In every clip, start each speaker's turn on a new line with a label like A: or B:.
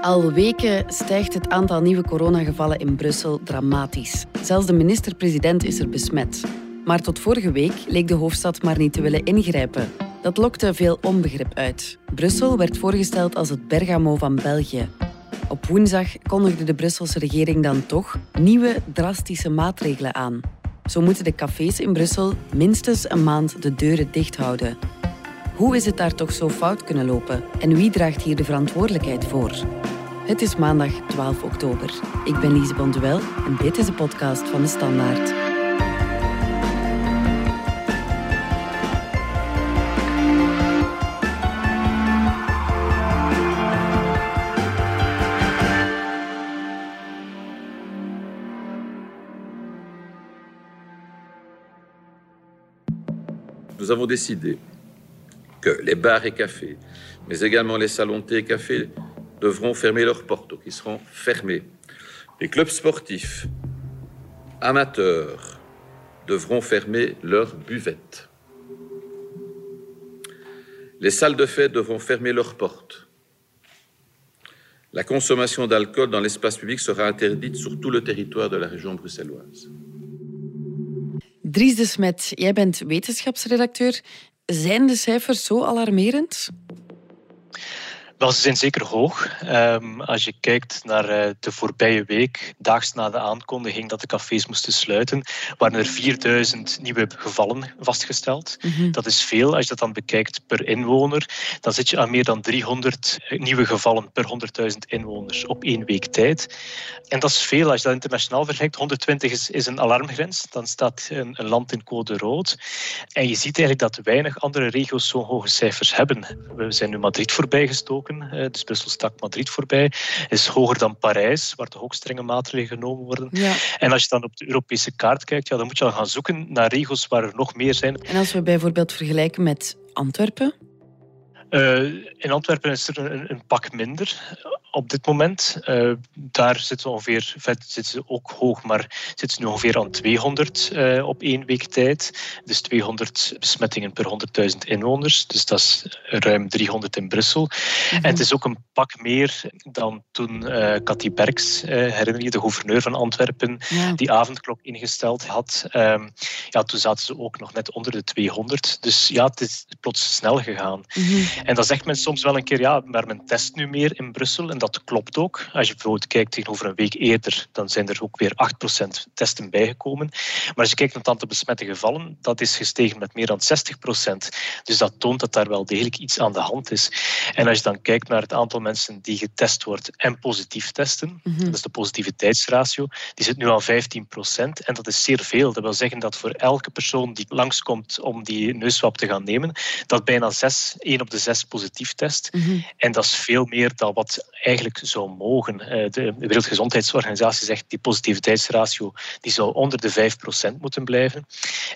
A: Al weken stijgt het aantal nieuwe coronagevallen in Brussel dramatisch. Zelfs de minister-president is er besmet. Maar tot vorige week leek de hoofdstad maar niet te willen ingrijpen. Dat lokte veel onbegrip uit. Brussel werd voorgesteld als het Bergamo van België. Op woensdag kondigde de Brusselse regering dan toch nieuwe drastische maatregelen aan. Zo moeten de cafés in Brussel minstens een maand de deuren dicht houden. Hoe is het daar toch zo fout kunnen lopen? En wie draagt hier de verantwoordelijkheid voor? Het is maandag 12 oktober. Ik ben Lise Bonduel en dit is de podcast van de Standaard.
B: Nous avons décidé que les bars et cafés, mais également les salons de thé et cafés, devront fermer leurs portes, ou qui seront fermés. Les clubs sportifs amateurs devront fermer leurs buvettes. Les salles de fête devront fermer leurs portes. La consommation d'alcool dans l'espace public sera interdite sur tout le territoire de la région bruxelloise.
A: Dries de Smet, jij bent. Zijn de cijfers zo alarmerend?
C: Wel, ze zijn zeker hoog. Um, als je kijkt naar uh, de voorbije week, daags na de aankondiging dat de cafés moesten sluiten, waren er 4000 nieuwe gevallen vastgesteld. Mm -hmm. Dat is veel. Als je dat dan bekijkt per inwoner, dan zit je aan meer dan 300 nieuwe gevallen per 100.000 inwoners op één week tijd. En dat is veel. Als je dat internationaal vergelijkt, 120 is, is een alarmgrens. Dan staat een, een land in code rood. En je ziet eigenlijk dat weinig andere regio's zo'n hoge cijfers hebben. We zijn nu Madrid voorbijgestoken. Dus Brussel stak Madrid voorbij. Is hoger dan Parijs, waar toch ook strenge maatregelen genomen worden. Ja. En als je dan op de Europese kaart kijkt, ja, dan moet je al gaan zoeken naar regio's waar er nog meer zijn.
A: En als we bijvoorbeeld vergelijken met Antwerpen?
C: Uh, in Antwerpen is er een, een pak minder op dit moment. Uh, daar zitten we ongeveer, vet zitten ze ook hoog, maar zitten ze nu ongeveer aan 200 uh, op één week tijd. Dus 200 besmettingen per 100.000 inwoners. Dus dat is ruim 300 in Brussel. -hmm. En het is ook een pak meer dan toen uh, Cathy Berks, herinner je, de gouverneur van Antwerpen, ja. die avondklok ingesteld had. Um, ja, toen zaten ze ook nog net onder de 200. Dus ja, het is plots snel gegaan. -hmm. En dan zegt men soms wel een keer, ja, maar men test nu meer in Brussel. En dat klopt ook. Als je bijvoorbeeld kijkt tegenover een week eerder, dan zijn er ook weer 8% testen bijgekomen. Maar als je kijkt naar het aantal besmette gevallen, dat is gestegen met meer dan 60%. Dus dat toont dat daar wel degelijk iets aan de hand is. En als je dan kijkt naar het aantal mensen die getest wordt en positief testen, mm -hmm. dat is de positiviteitsratio, die zit nu aan 15%. En dat is zeer veel. Dat wil zeggen dat voor elke persoon die langskomt om die neuswap te gaan nemen, dat bijna 6, 1 op de 6 positief test. Mm -hmm. En dat is veel meer dan wat eigenlijk zou mogen. De Wereldgezondheidsorganisatie zegt die positiviteitsratio die zou onder de 5% moeten blijven.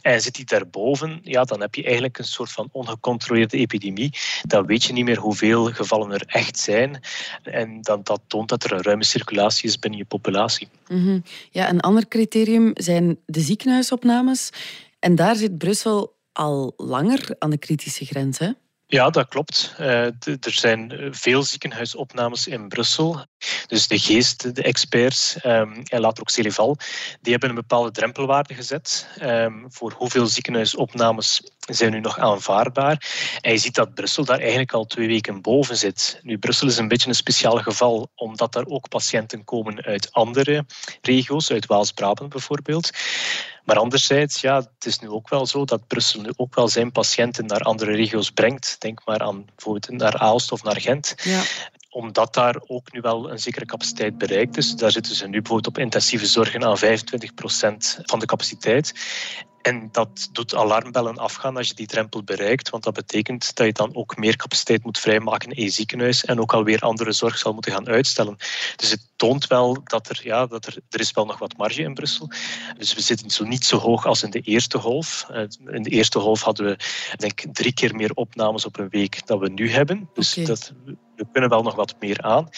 C: En zit die daarboven, ja, dan heb je eigenlijk een soort van ongecontroleerde epidemie. Dan weet je niet meer hoeveel gevallen er echt zijn. En dan, dat toont dat er een ruime circulatie is binnen je populatie.
A: -hmm. Ja, een ander criterium zijn de ziekenhuisopnames. En daar zit Brussel al langer aan de kritische grens, hè?
C: Ja, dat klopt. Uh, er zijn veel ziekenhuisopnames in Brussel. Dus de geest, de experts um, en later ook Celival, die hebben een bepaalde drempelwaarde gezet um, voor hoeveel ziekenhuisopnames zijn nu nog aanvaardbaar. En je ziet dat Brussel daar eigenlijk al twee weken boven zit. Nu, Brussel is een beetje een speciaal geval, omdat daar ook patiënten komen uit andere regio's, uit Waals-Brabant bijvoorbeeld. Maar anderzijds, ja, het is nu ook wel zo dat Brussel nu ook wel zijn patiënten naar andere regio's brengt. Denk maar aan bijvoorbeeld naar Aalst of naar Gent. Ja omdat daar ook nu wel een zekere capaciteit bereikt is. Daar zitten ze nu bijvoorbeeld op intensieve zorgen aan 25% van de capaciteit. En dat doet alarmbellen afgaan als je die drempel bereikt, want dat betekent dat je dan ook meer capaciteit moet vrijmaken in je ziekenhuis en ook alweer andere zorg zal moeten gaan uitstellen. Dus het toont wel dat er, ja, dat er, er is wel nog wat marge in Brussel. Dus we zitten zo niet zo hoog als in de eerste golf. In de eerste golf hadden we denk drie keer meer opnames op een week dan we nu hebben. Dus okay. dat, we kunnen wel nog wat meer aan.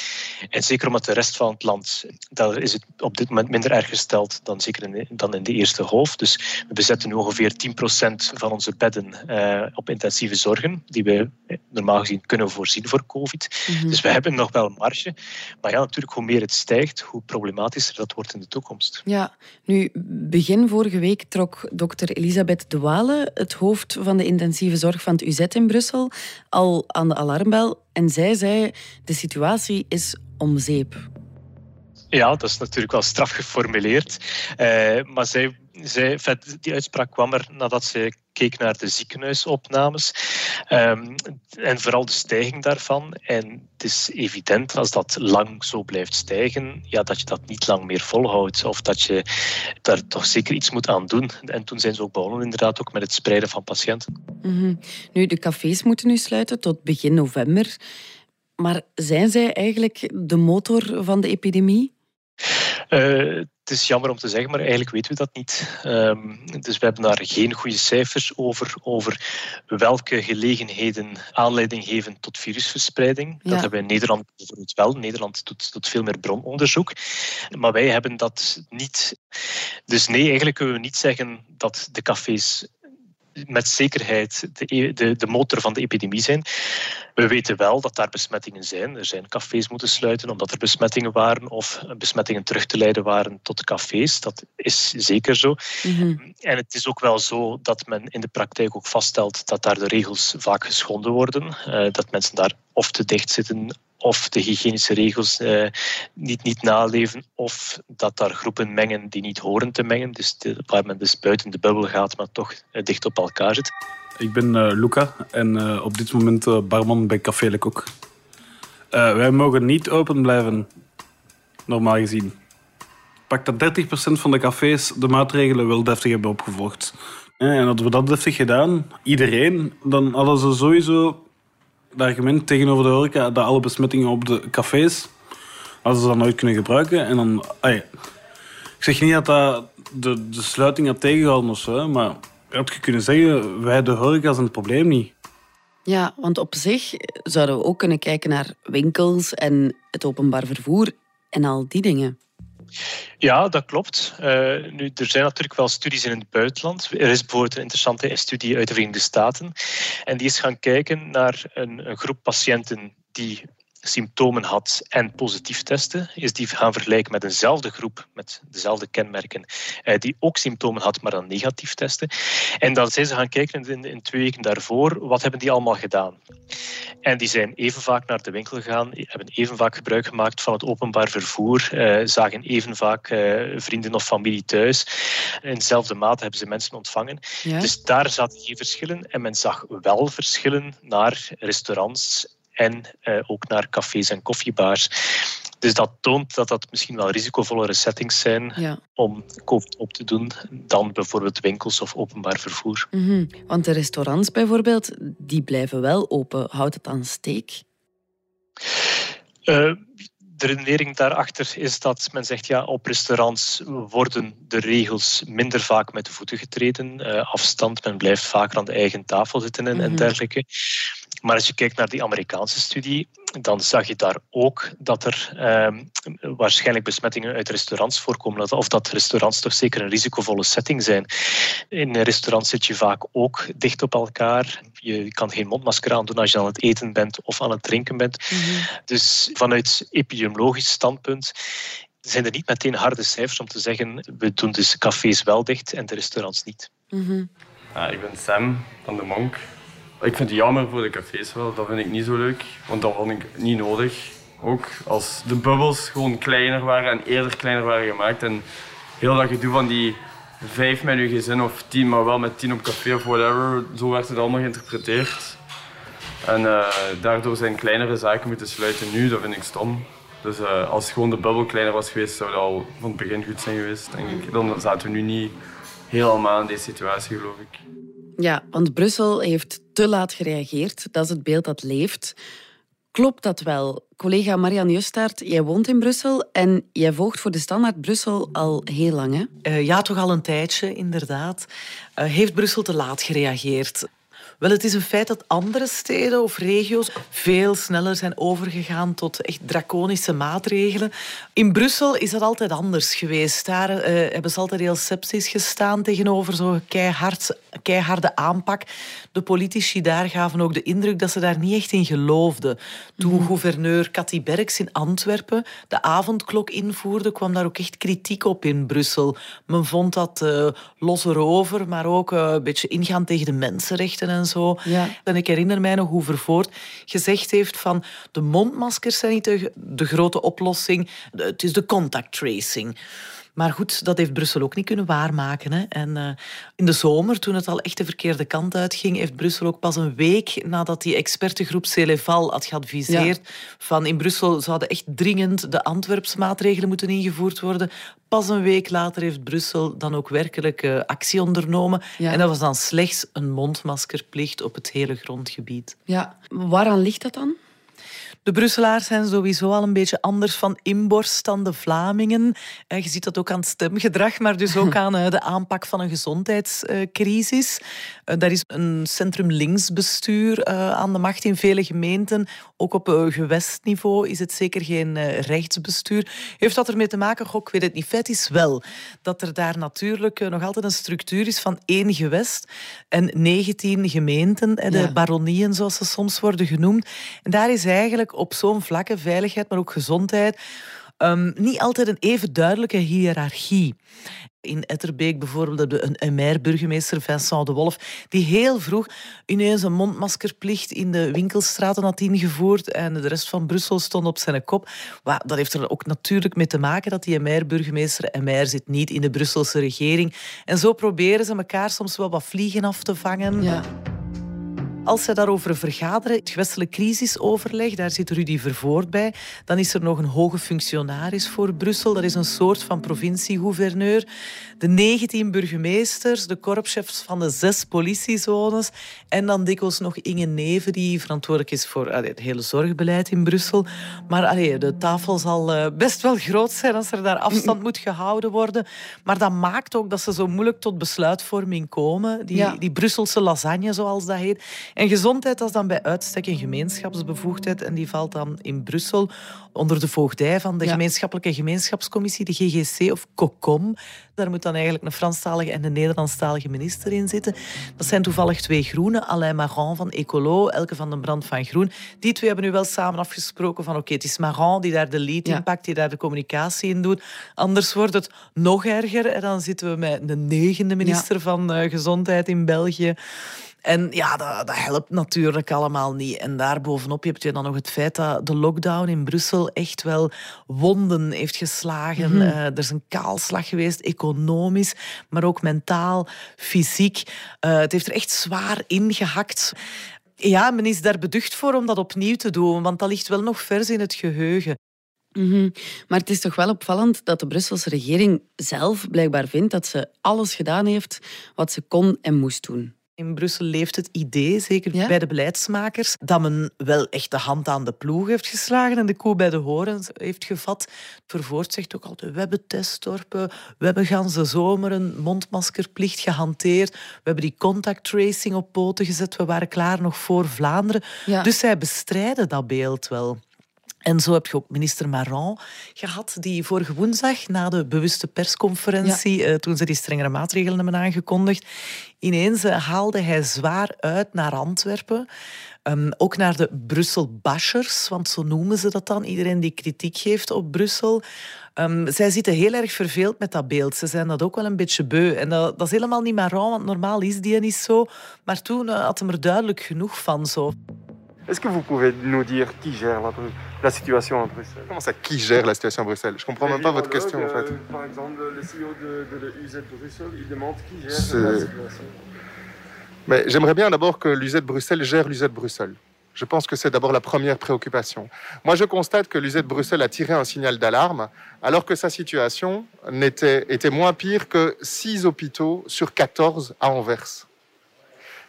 C: En zeker omdat de rest van het land, daar is het op dit moment minder erg gesteld dan zeker in de, dan in de eerste golf. Dus we bezetten nu ongeveer 10% van onze bedden uh, op intensieve zorgen, die we normaal gezien kunnen voorzien voor COVID. Mhm. Dus we hebben nog wel marge. Maar ja, natuurlijk, hoe meer het stijgt, hoe problematischer dat wordt in de toekomst.
A: Ja, nu, begin vorige week trok dokter Elisabeth de Wale, het hoofd van de intensieve zorg van het UZ in Brussel, al aan de alarmbel. En zij zei, de situatie is om zeep.
C: Ja, dat is natuurlijk wel straf geformuleerd. Uh, maar zij, zij, die uitspraak kwam er nadat ze keek naar de ziekenhuisopnames um, en vooral de stijging daarvan. En het is evident als dat lang zo blijft stijgen, ja, dat je dat niet lang meer volhoudt of dat je daar toch zeker iets moet aan doen. En toen zijn ze ook begonnen inderdaad ook met het spreiden van patiënten.
A: Mm Nu, de cafés moeten nu sluiten tot begin november. Maar zijn zij eigenlijk de motor van de epidemie?
C: Uh, het is jammer om te zeggen, maar eigenlijk weten we dat niet. Um, dus we hebben daar geen goede cijfers over, over welke gelegenheden aanleiding geven tot virusverspreiding. Dat hebben we in Nederland bijvoorbeeld wel. Nederland doet, doet veel meer brononderzoek. Maar wij hebben dat niet. Dus nee, eigenlijk kunnen we niet zeggen dat de cafés met zekerheid de, e- de, de motor van de epidemie zijn. We weten wel dat daar besmettingen zijn. Er zijn cafés moeten sluiten omdat er besmettingen waren of besmettingen terug te leiden waren tot cafés. Dat is zeker zo. Mhm. En het is ook wel zo dat men in de praktijk ook vaststelt dat daar de regels vaak geschonden worden. Uh, dat mensen daar of te dicht zitten of de hygiënische regels uh, niet, niet naleven, of dat daar groepen mengen die niet horen te mengen, dus waar men dus buiten de bubbel gaat, maar toch uh, dicht op elkaar zit.
D: Ik ben uh, Luca en op dit moment barman bij Café Le Coq. wij mogen niet open blijven, normaal gezien. Pak dat 30% van de cafés de maatregelen wel deftig hebben opgevolgd. En hadden we dat deftig gedaan, iedereen, dan hadden ze sowieso het argument tegenover de horeca dat alle besmettingen op de cafés hadden ze dat nooit kunnen gebruiken. En dan, ik zeg niet dat dat de, de sluiting had tegengehouden of zo, maar had je kunnen zeggen, wij de horeca zijn het probleem niet.
A: Ja, want op zich zouden we ook kunnen kijken naar winkels en het openbaar vervoer en al die dingen.
C: Ja, dat klopt. Uh, nu, er zijn natuurlijk wel studies in het buitenland. Er is bijvoorbeeld een interessante studie uit de Verenigde Staten. En die is gaan kijken naar een, een groep patiënten die symptomen had en positief testen, is die gaan vergelijken met eenzelfde groep met dezelfde kenmerken, eh, die ook symptomen had, maar dan negatief testen. En dan zijn ze gaan kijken in, in twee weken daarvoor, wat hebben die allemaal gedaan? En die zijn even vaak naar de winkel gegaan, hebben even vaak gebruik gemaakt van het openbaar vervoer, eh, zagen even vaak eh, vrienden of familie thuis. In dezelfde mate hebben ze mensen ontvangen. Dus daar zaten geen verschillen. En men zag wel verschillen naar restaurants en uh, ook naar cafés en koffiebars. Dus dat toont dat dat misschien wel risicovollere settings zijn ja. om COVID op te doen dan bijvoorbeeld winkels of openbaar vervoer. Mm
A: -hmm. Want de restaurants bijvoorbeeld, die blijven wel open. Houdt het dan steek?
C: Uh, de redenering daarachter is dat men zegt ja, op restaurants worden de regels minder vaak met de voeten getreden. Uh, afstand, men blijft vaker aan de eigen tafel zitten en, en mhm. dergelijke. Maar als je kijkt naar die Amerikaanse studie, dan zag je daar ook dat er eh, waarschijnlijk besmettingen uit restaurants voorkomen. Of dat restaurants toch zeker een risicovolle setting zijn. In een restaurant zit je vaak ook dicht op elkaar. Je kan geen mondmasker aandoen als je aan het eten bent of aan het drinken bent. Mhm. Dus vanuit epidemiologisch standpunt zijn er niet meteen harde cijfers om te zeggen we doen dus cafés wel dicht en de restaurants niet.
E: Mm ja, ik ben Sam van de Monk. Ik vind het jammer voor de cafés wel, dat vind ik niet zo leuk. Want dat vond ik niet nodig. Ook als de bubbels gewoon kleiner waren en eerder kleiner waren gemaakt. En heel dat gedoe van die vijf met je gezin of tien, maar wel met tien op café of whatever, zo werd het allemaal geïnterpreteerd. En uh, daardoor zijn kleinere zaken moeten sluiten nu, dat vind ik stom. Dus uh, als gewoon de bubbel kleiner was geweest, zou dat al van het begin goed zijn geweest, denk ik. Dan zaten we nu niet helemaal in deze situatie, geloof ik.
A: Ja, want Brussel heeft te laat gereageerd. Dat is het beeld dat leeft. Klopt dat wel? Collega Marianne Justaert, jij woont in Brussel en jij volgt voor de Standaard Brussel al heel lang, hè?
F: Uh, ja, toch al een tijdje, inderdaad. Uh, heeft Brussel te laat gereageerd? Wel, het is een feit dat andere steden of regio's veel sneller zijn overgegaan tot echt draconische maatregelen. In Brussel is dat altijd anders geweest. Daar uh, hebben ze altijd heel sceptisch gestaan tegenover zo'n keihard, keiharde aanpak. De politici daar gaven ook de indruk dat ze daar niet echt in geloofden. Toen mm gouverneur Cathy Berks in Antwerpen de avondklok invoerde, kwam daar ook echt kritiek op in Brussel. Men vond dat uh, los erover, maar ook uh, een beetje ingaan tegen de mensenrechten en zo. Ja. En ik herinner mij nog hoe Vervoort gezegd heeft van de mondmaskers zijn niet de, de grote oplossing, het is de contact tracing. Maar goed, dat heeft Brussel ook niet kunnen waarmaken. Hè. En uh, in de zomer, toen het al echt de verkeerde kant uitging, heeft Brussel ook pas een week nadat die expertengroep Celeval had geadviseerd ja. van in Brussel zouden echt dringend de Antwerpse maatregelen moeten ingevoerd worden. Pas een week later heeft Brussel dan ook werkelijk uh, actie ondernomen. Ja. En dat was dan slechts een mondmaskerplicht op het hele grondgebied.
A: Ja, waaraan ligt dat dan?
F: De Brusselaars zijn sowieso al een beetje anders van inborst dan de Vlamingen. Eh, je ziet dat ook aan het stemgedrag, maar dus ook aan eh, de aanpak van een gezondheidscrisis. Eh, daar is een centrum-linksbestuur aan de macht in vele gemeenten. Ook op gewestniveau is het zeker geen rechtsbestuur. Heeft dat ermee te maken? Goh, ik weet het niet. Feit is wel dat er daar natuurlijk nog altijd een structuur is van één gewest en 19 gemeenten, de baronieën zoals ze soms worden genoemd. En daar is eigenlijk op zo'n vlakke, veiligheid, maar ook gezondheid, um, niet altijd een even duidelijke hiërarchie. In Etterbeek bijvoorbeeld hebben een MR-burgemeester, Vincent de Wolf, die heel vroeg ineens een mondmaskerplicht in de winkelstraten had ingevoerd en de rest van Brussel stond op zijn kop. Maar dat heeft er ook natuurlijk mee te maken dat die MR-burgemeester, MR zit niet in de Brusselse regering. En zo proberen ze elkaar soms wel wat vliegen af te vangen. Ja. Als ze daarover vergaderen, het gewestelijk crisisoverleg, daar zit Rudy Vervoort bij. Dan is er nog een hoge functionaris voor Brussel. Dat is een soort van provinciegouverneur. De 19 burgemeesters, de korpschefs van de zes politiezones. En dan dikwijls nog Inge Neven, die verantwoordelijk is voor allee, het hele zorgbeleid in Brussel. Maar allee, de tafel zal uh, best wel groot zijn als er daar afstand moet gehouden worden. Maar dat maakt ook dat ze zo moeilijk tot besluitvorming komen. Die, ja. die Brusselse lasagne, zoals dat heet. En gezondheid dat is dan bij uitstek een gemeenschapsbevoegdheid en die valt dan in Brussel onder de voogdij van de gemeenschappelijke gemeenschapscommissie, de GGC of COCOM. Daar moet dan eigenlijk een Franstalige en een Nederlandstalige minister in zitten. Dat zijn toevallig twee groenen, Alain Marant van Ecolo, Elke van den Brand van Groen. Die twee hebben nu wel samen afgesproken van oké, het is Marant die daar de lead in pakt, die daar de communicatie in doet. Anders wordt het nog erger en dan zitten we met de negende minister van uh, Gezondheid in België. En ja, dat, dat, helpt natuurlijk allemaal niet. En daarbovenop heb je dan nog het feit dat de lockdown in Brussel echt wel wonden heeft geslagen. Mm er is een kaalslag geweest, economisch, maar ook mentaal, fysiek. Uh, het heeft er echt zwaar ingehakt. Ja, men is daar beducht voor om dat opnieuw te doen, want dat ligt wel nog vers in het geheugen.
A: Mm -hmm. Maar het is toch wel opvallend dat de Brusselse regering zelf blijkbaar vindt dat ze alles gedaan heeft wat ze kon en moest doen.
F: In Brussel leeft het idee, zeker bij de beleidsmakers, dat men wel echt de hand aan de ploeg heeft geslagen en de koe bij de horens heeft gevat. Vervoort zegt ook altijd, we hebben testdorpen, we hebben ganse zomer een mondmaskerplicht gehanteerd, we hebben die contact tracing op poten gezet, we waren klaar nog voor Vlaanderen. Dus zij bestrijden dat beeld wel. En zo heb je ook minister Marant gehad, die vorige woensdag na de bewuste persconferentie, eh, toen ze die strengere maatregelen hebben aangekondigd, ineens eh, haalde hij zwaar uit naar Antwerpen. Um, ook naar de Brussel-bashers, want zo noemen ze dat dan. Iedereen die kritiek geeft op Brussel. Um, zij zitten heel erg verveeld met dat beeld. Ze zijn dat ook wel een beetje beu. En dat, dat is helemaal niet Marant, want normaal is die niet zo. Maar toen uh, had hij er duidelijk genoeg van. Zo.
G: Est-ce que vous pouvez nous dire qui gère la, la, situation à Bruxelles
H: Comment ça, qui gère la situation à Bruxelles? Je comprends même pas votre question en fait.
G: Euh, par exemple, le CEO de, de l'UZ Bruxelles, il demande qui gère la situation.
H: Mais j'aimerais bien d'abord que l'UZ Bruxelles gère l'UZ Bruxelles. Je pense que c'est d'abord la première préoccupation. Moi, je constate que l'UZ Bruxelles a tiré un signal d'alarme, alors que sa situation était, était moins pire que 6 hôpitaux sur 14 à Anvers.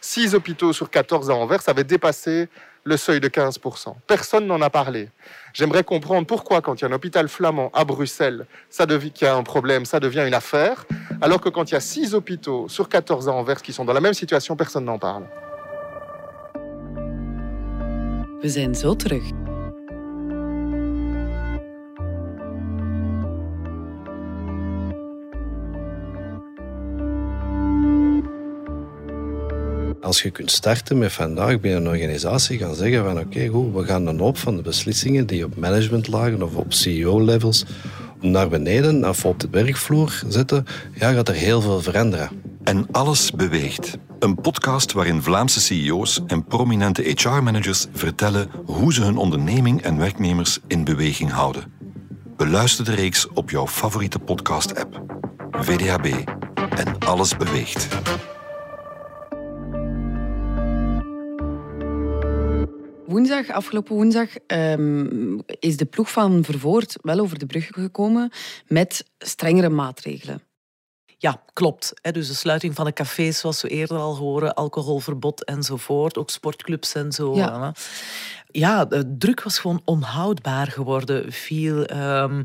H: 6 hôpitaux sur 14 à Anvers avaient dépassé le seuil de 15%. Personne n'en a parlé. J'aimerais comprendre pourquoi, quand il y a un hôpital flamand à Bruxelles, ça devient, a un problème, ça devient une affaire, alors que quand il y a 6 hôpitaux sur 14 à Anvers qui sont dans la même situation, personne n'en parle.
I: Als je kunt starten met vandaag bij een organisatie gaan zeggen van oké, goed, we gaan een hoop van de beslissingen die op managementlagen of op CEO-levels naar beneden of op de werkvloer zetten, ja, gaat er heel veel veranderen.
J: En alles beweegt. Een podcast waarin Vlaamse CEO's en prominente HR-managers vertellen hoe ze hun onderneming en werknemers in beweging houden. Beluister de reeks op jouw favoriete podcast-app. VDHB. En alles beweegt.
A: Woensdag, afgelopen woensdag, um, is de ploeg van Vervoort wel over de brug gekomen met strengere maatregelen.
F: Ja, klopt. Dus de sluiting van de cafés, zoals we eerder al horen, alcoholverbod enzovoort, ook sportclubs en zo. Ja ja, de druk was gewoon onhoudbaar geworden. Viel um,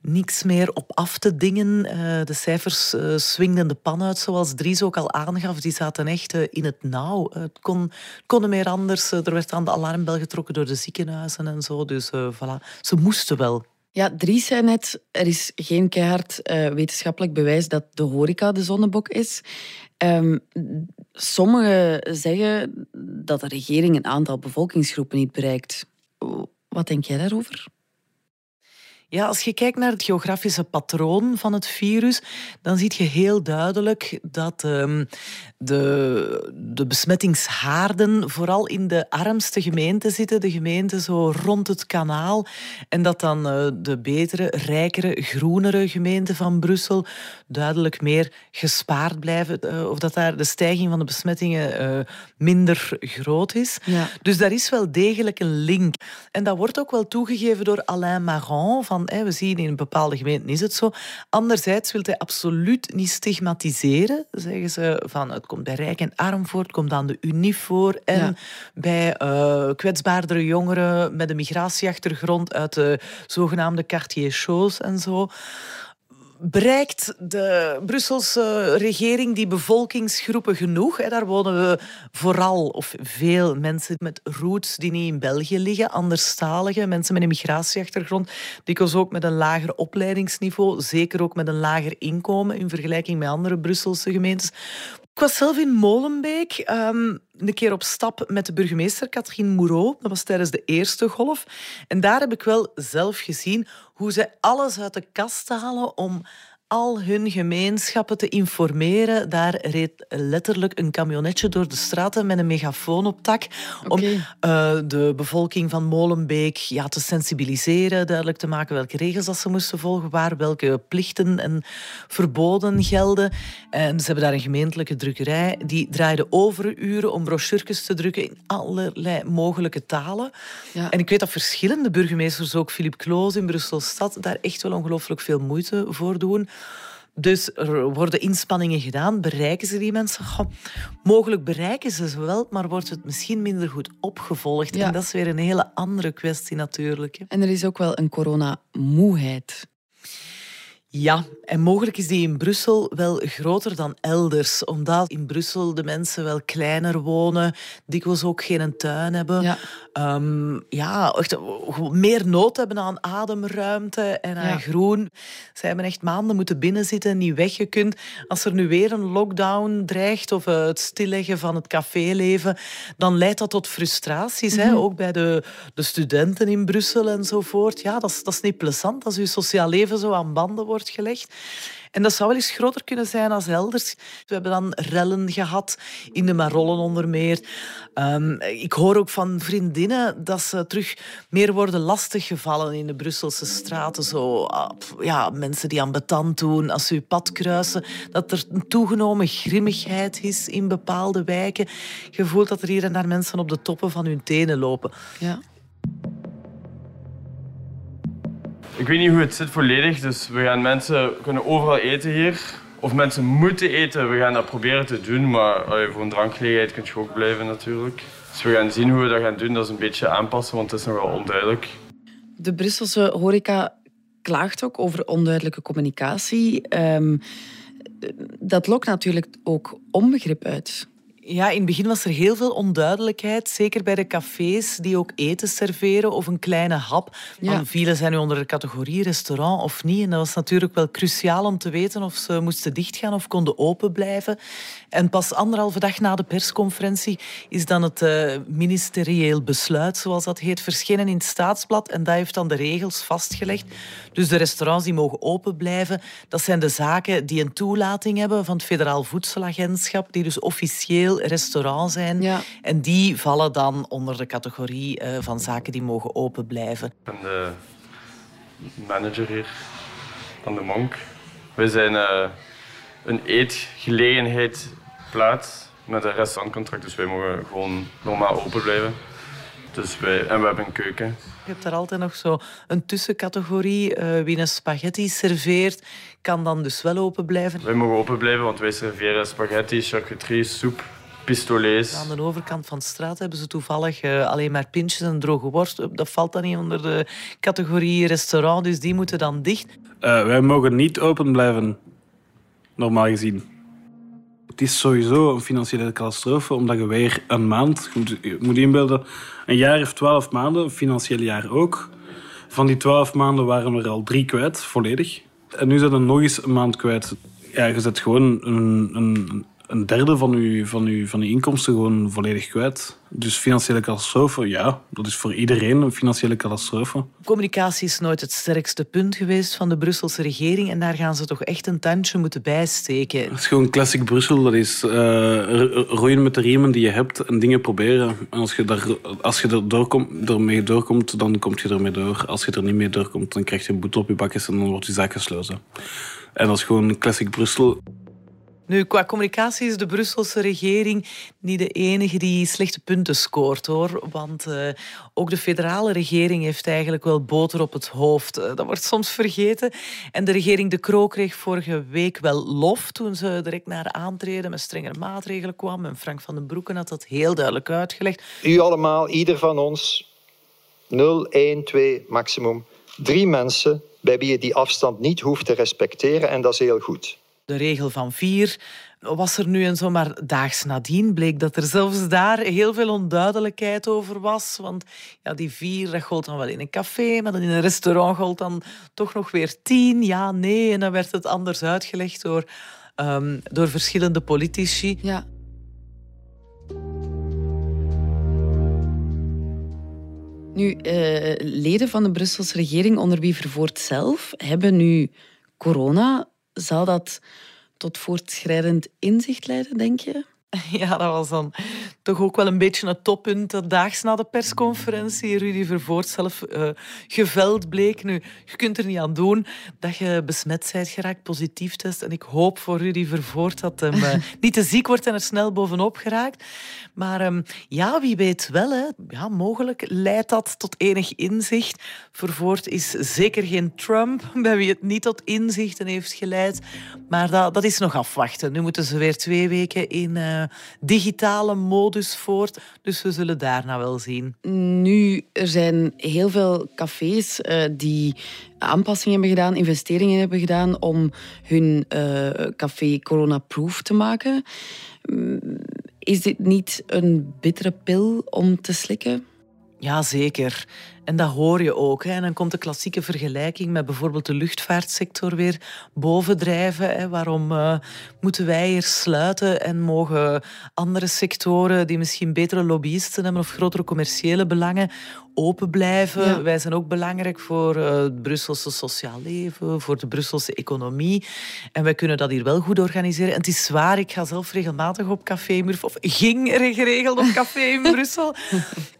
F: niks meer op af te dingen. Uh, de cijfers uh, swingden de pan uit, zoals Dries ook al aangaf. Die zaten echt uh, in het nauw. het kon, kon meer anders. er werd aan de alarmbel getrokken door de ziekenhuizen en zo. Dus voilà, ze moesten wel.
A: Ja, Dries zei net, er is geen keihard wetenschappelijk bewijs dat de horeca de zonnebok is. Um, sommigen zeggen dat de regering een aantal bevolkingsgroepen niet bereikt. Wat denk jij daarover?
F: Ja, als je kijkt naar het geografische patroon van het virus, dan zie je heel duidelijk dat um, de, de besmettingshaarden vooral in de armste gemeenten zitten, de gemeenten zo rond het kanaal. En dat dan uh, de betere, rijkere, groenere gemeenten van Brussel duidelijk meer gespaard blijven. Uh, of dat daar de stijging van de besmettingen uh, minder groot is. Ja. Dus daar is wel degelijk een link. En dat wordt ook wel toegegeven door Alain Marant van we zien in bepaalde gemeenten is het zo. Anderzijds wil hij absoluut niet stigmatiseren. Zeggen ze van het komt bij rijk en arm voor, het komt aan de UNIF voor. En bij uh, kwetsbaardere jongeren met een migratieachtergrond uit de zogenaamde quartier-shows en zo bereikt de Brusselse regering die bevolkingsgroepen genoeg? Daar wonen we vooral, of veel mensen met roots die niet in België liggen, anderstalige, mensen met een migratieachtergrond, dikwijls ook met een lager opleidingsniveau, zeker ook met een lager inkomen in vergelijking met andere Brusselse gemeentes. Ik was zelf in Molenbeek um, een keer op stap met de burgemeester Katrien Moureau. Dat was tijdens de eerste golf. En daar heb ik wel zelf gezien hoe ze alles uit de kast halen om al hun gemeenschappen te informeren. Daar reed letterlijk een camionetje door de straten met een megafoon op tak. Om uh, de bevolking van Molenbeek ja, te sensibiliseren, duidelijk te maken welke regels dat ze moesten volgen, waar welke plichten en verboden gelden. En ze hebben daar een gemeentelijke drukkerij. Die draaide overuren om brochures te drukken in allerlei mogelijke talen. Ja. En ik weet dat verschillende burgemeesters, ook Philippe Kloos in Brussel-Stad, daar echt wel ongelooflijk veel moeite voor doen. Dus er worden inspanningen gedaan. Bereiken ze die mensen? Goh, mogelijk bereiken ze ze wel, maar wordt het misschien minder goed opgevolgd. En dat is weer een hele andere kwestie natuurlijk.
A: En er is ook wel een coronamoeheid.
F: Ja, en mogelijk is die in Brussel wel groter dan elders. Omdat in Brussel de mensen wel kleiner wonen, dikwijls ook geen tuin hebben. Ja, um, ja echt meer nood hebben aan ademruimte en aan groen. Zij hebben echt maanden moeten binnenzitten, niet weggekund. Als er nu weer een lockdown dreigt of het stilleggen van het caféleven, dan leidt dat tot frustraties. hè? Mhm. Ook bij de, de studenten in Brussel enzovoort. Ja, dat is, dat is niet plezant als je sociaal leven zo aan banden wordt gelegd. En dat zou wel eens groter kunnen zijn als elders. We hebben dan rellen gehad, in de Marollen onder meer. Um, ik hoor ook van vriendinnen dat ze terug meer worden lastiggevallen in de Brusselse straten. Zo, ah, ja, mensen die aan betand doen als ze je pad kruisen. Dat er een toegenomen grimmigheid is in bepaalde wijken. Je voelt dat er hier en daar mensen op de toppen van hun tenen lopen. Ja.
E: Ik weet niet hoe het zit volledig, dus we gaan mensen kunnen overal eten hier. Of mensen moeten eten, we gaan dat proberen te doen, maar voor een drankgelegenheid kun je ook blijven natuurlijk. Dus we gaan zien hoe we dat gaan doen, dat is een beetje aanpassen, want het is nogal onduidelijk.
A: De Brusselse horeca klaagt ook over onduidelijke communicatie. Um, dat lokt natuurlijk ook onbegrip uit.
F: Ja, in het begin was er heel veel onduidelijkheid. Zeker bij de cafés die ook eten serveren of een kleine hap. Ja. Vielen zijn nu onder de categorie restaurant of niet. En dat was natuurlijk wel cruciaal om te weten of ze moesten dichtgaan of konden open blijven. En pas anderhalve dag na de persconferentie is dan het uh, ministerieel besluit, zoals dat heet, verschenen in het staatsblad. En dat heeft dan de regels vastgelegd. Dus de restaurants die mogen open blijven, dat zijn de zaken die een toelating hebben van het Federaal Voedselagentschap, die dus officieel restaurant zijn. Ja. En die vallen dan onder de categorie uh, van zaken die mogen open blijven. Ik
E: ben de manager hier van de Monk. We zijn uh, een eetgelegenheid plaats met een restaurantcontract, dus wij mogen gewoon normaal open blijven. Dus wij, en we hebben een keuken.
F: Je hebt daar altijd nog zo een tussencategorie. Uh, wie een spaghetti serveert, kan dan dus wel open blijven.
E: Wij mogen open blijven, want wij serveren spaghetti, charcuterie, soep, pistolets.
F: Aan de overkant van de straat hebben ze toevallig uh, alleen maar pintjes en droge worst. Dat valt dan niet onder de categorie restaurant, dus die moeten dan dicht.
D: Uh, wij mogen niet open blijven, normaal gezien. Het is sowieso een financiële catastrofe, omdat je weer een maand, je moet, je moet inbeelden, een jaar of twaalf maanden, een financieel jaar ook. Van die twaalf maanden waren er al drie kwijt, volledig. En nu zijn er nog eens een maand kwijt. Ja, je zet gewoon een, een, een derde van je, van, uw, van uw inkomsten gewoon volledig kwijt. Dus financiële catastrofe, ja, dat is voor iedereen een financiële catastrofe.
F: Communicatie is nooit het sterkste punt geweest van de Brusselse regering en daar gaan ze toch echt een tandje moeten bijsteken.
D: Het is gewoon classic Brussel, dat is uh, roeien met de riemen die je hebt en dingen proberen. En als je, daar, als je er doorkomt, ermee doorkomt, dan kom je ermee door. Als je er niet mee doorkomt, dan krijg je een boete op je bakjes en dan wordt je zaak gesloten. En dat is gewoon classic Brussel.
F: Nu, qua communicatie is de Brusselse regering niet de enige die slechte punten scoort, hoor. Want uh, ook de federale regering heeft eigenlijk wel boter op het hoofd. Uh, dat wordt soms vergeten. En de regering De Croo kreeg vorige week wel lof toen ze direct naar aantreden met strengere maatregelen kwam. En Frank van den Broeken had dat heel duidelijk uitgelegd.
K: U allemaal, ieder van ons, 0, 1, 2 maximum. Drie mensen bij wie je die afstand niet hoeft te respecteren en dat is heel goed
F: de regel van vier was er nu en zo, maar daags nadien bleek dat er zelfs daar heel veel onduidelijkheid over was. Want ja, die vier, dat gold dan wel in een café, maar dan in een restaurant gold dan toch nog weer tien. Ja, nee, en dan werd het anders uitgelegd door, um, door verschillende politici.
A: Ja. Nu, uh, leden van de Brusselse regering, onder wie Vervoort zelf, hebben nu corona zal dat tot voortschrijdend inzicht leiden, denk je?
F: Ja, dat was dan toch ook wel een beetje het toppunt. Daags na de persconferentie, Rudy Vervoort zelf uh, geveld bleek. Nu, je kunt er niet aan doen dat je besmet bent geraakt, positief test. En ik hoop voor Rudy Vervoort dat hem uh, niet te ziek wordt en er snel bovenop geraakt. Maar um, ja, wie weet wel. Hè. Ja, mogelijk leidt dat tot enig inzicht. Vervoort is zeker geen Trump, bij wie het niet tot inzichten heeft geleid. Maar dat, dat is nog afwachten. Nu moeten ze weer twee weken in uh, digitale modus voort. Dus we zullen daarna wel zien.
A: Nu, er zijn heel veel cafés uh, die aanpassingen hebben gedaan, investeringen hebben gedaan om hun uh, café corona-proof te maken. Is dit niet een bittere pil om te slikken?
F: Ja, zeker. En dat hoor je ook. Hè. En dan komt de klassieke vergelijking met bijvoorbeeld de luchtvaartsector weer bovendrijven. Hè. Waarom uh, moeten wij hier sluiten en mogen andere sectoren die misschien betere lobbyisten hebben of grotere commerciële belangen open blijven? Wij zijn ook belangrijk voor uh, het Brusselse sociaal leven, voor de Brusselse economie. En wij kunnen dat hier wel goed organiseren. En het is waar, ik ga zelf regelmatig op Café Murf, of ging geregeld op café in Brussel.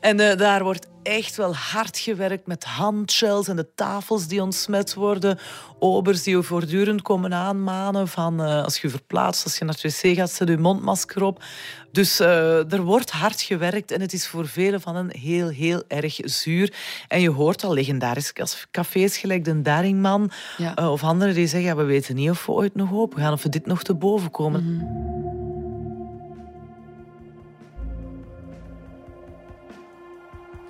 F: en uh, daar wordt echt wel hard gewerkt met handshells en de tafels die ontsmet worden. Obers die je voortdurend komen aanmanen van uh, als je verplaatst, als je naar het wc gaat, zet je mondmasker op. Dus uh, er wordt hard gewerkt en het is voor velen van hen heel, heel erg zuur. En je hoort al legendarische cafés gelijk de Daringman ja. uh, of anderen die zeggen, ja, we weten niet of we ooit nog open gaan, of we dit nog te boven komen. Mm -hmm.